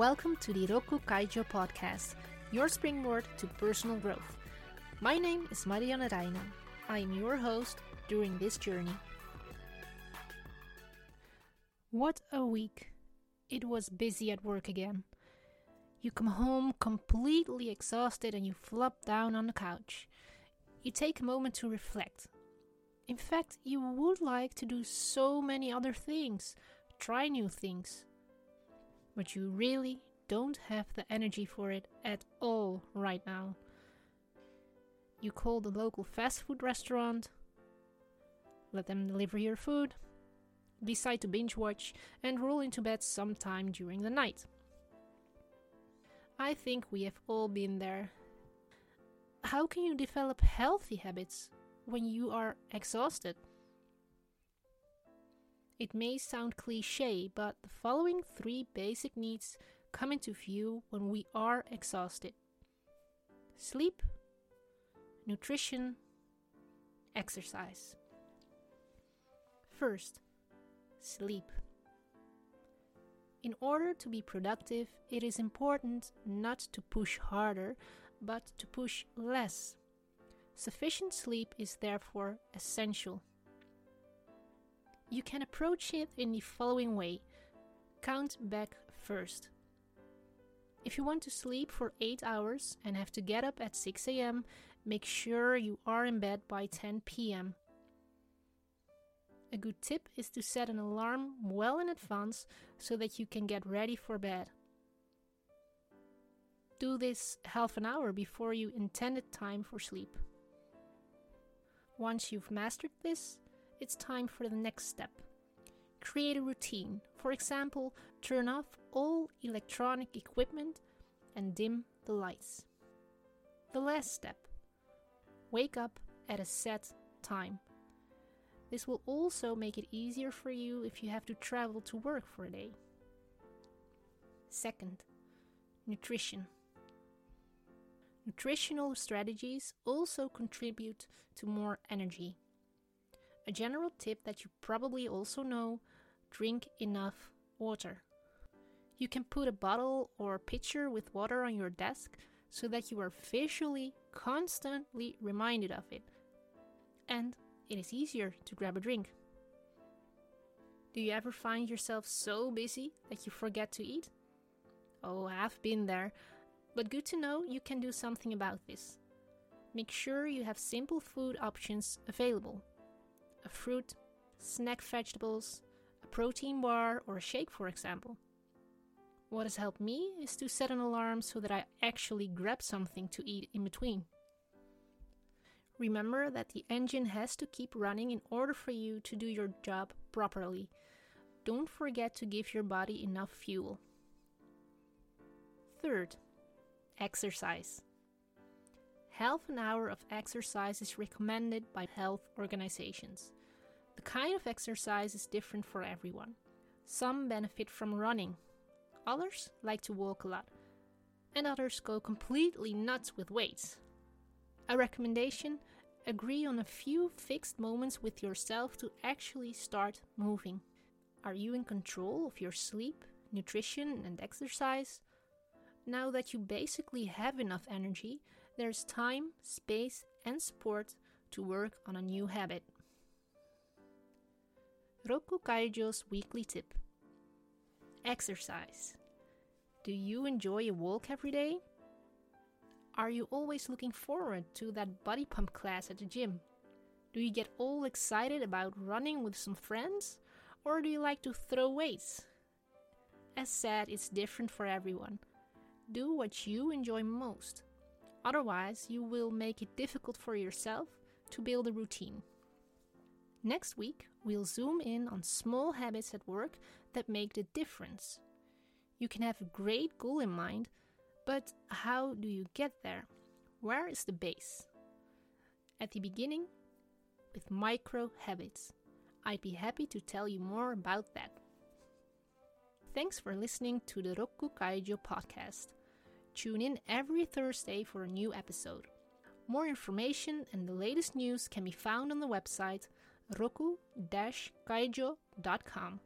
Welcome to the Rokku Kaijo podcast, your springboard to personal growth. My name is Marianne Reijnen. I am your host during this journey. What a week! It was busy at work again. You come home completely exhausted and you flop down on the couch. You take a moment to reflect. In fact, you would like to do so many other things, try new things. But you really don't have the energy for it at all right now. You call the local fast food restaurant, let them deliver your food, decide to binge watch, and roll into bed sometime during the night. I think we have all been there. How can you develop healthy habits when you are exhausted? It may sound cliche, but the following three basic needs come into view when we are exhausted sleep, nutrition, exercise. First, sleep. In order to be productive, it is important not to push harder, but to push less. Sufficient sleep is therefore essential. You can approach it in the following way count back first. If you want to sleep for 8 hours and have to get up at 6 am, make sure you are in bed by 10 pm. A good tip is to set an alarm well in advance so that you can get ready for bed. Do this half an hour before you intended time for sleep. Once you've mastered this, it's time for the next step. Create a routine. For example, turn off all electronic equipment and dim the lights. The last step wake up at a set time. This will also make it easier for you if you have to travel to work for a day. Second, nutrition. Nutritional strategies also contribute to more energy. A general tip that you probably also know drink enough water. You can put a bottle or pitcher with water on your desk so that you are visually constantly reminded of it. And it is easier to grab a drink. Do you ever find yourself so busy that you forget to eat? Oh, I've been there, but good to know you can do something about this. Make sure you have simple food options available fruit, snack vegetables, a protein bar, or a shake, for example. What has helped me is to set an alarm so that I actually grab something to eat in between. Remember that the engine has to keep running in order for you to do your job properly. Don't forget to give your body enough fuel. Third, exercise. Half an hour of exercise is recommended by health organizations. The kind of exercise is different for everyone. Some benefit from running, others like to walk a lot, and others go completely nuts with weights. A recommendation agree on a few fixed moments with yourself to actually start moving. Are you in control of your sleep, nutrition, and exercise? Now that you basically have enough energy, there's time, space, and support to work on a new habit. Rokku Kaijo's weekly tip Exercise. Do you enjoy a walk every day? Are you always looking forward to that body pump class at the gym? Do you get all excited about running with some friends? Or do you like to throw weights? As said, it's different for everyone. Do what you enjoy most. Otherwise, you will make it difficult for yourself to build a routine. Next week, we'll zoom in on small habits at work that make the difference. You can have a great goal in mind, but how do you get there? Where is the base? At the beginning, with micro habits. I'd be happy to tell you more about that. Thanks for listening to the Rokku Kaijo podcast. Tune in every Thursday for a new episode. More information and the latest news can be found on the website rokku-kaijo.com.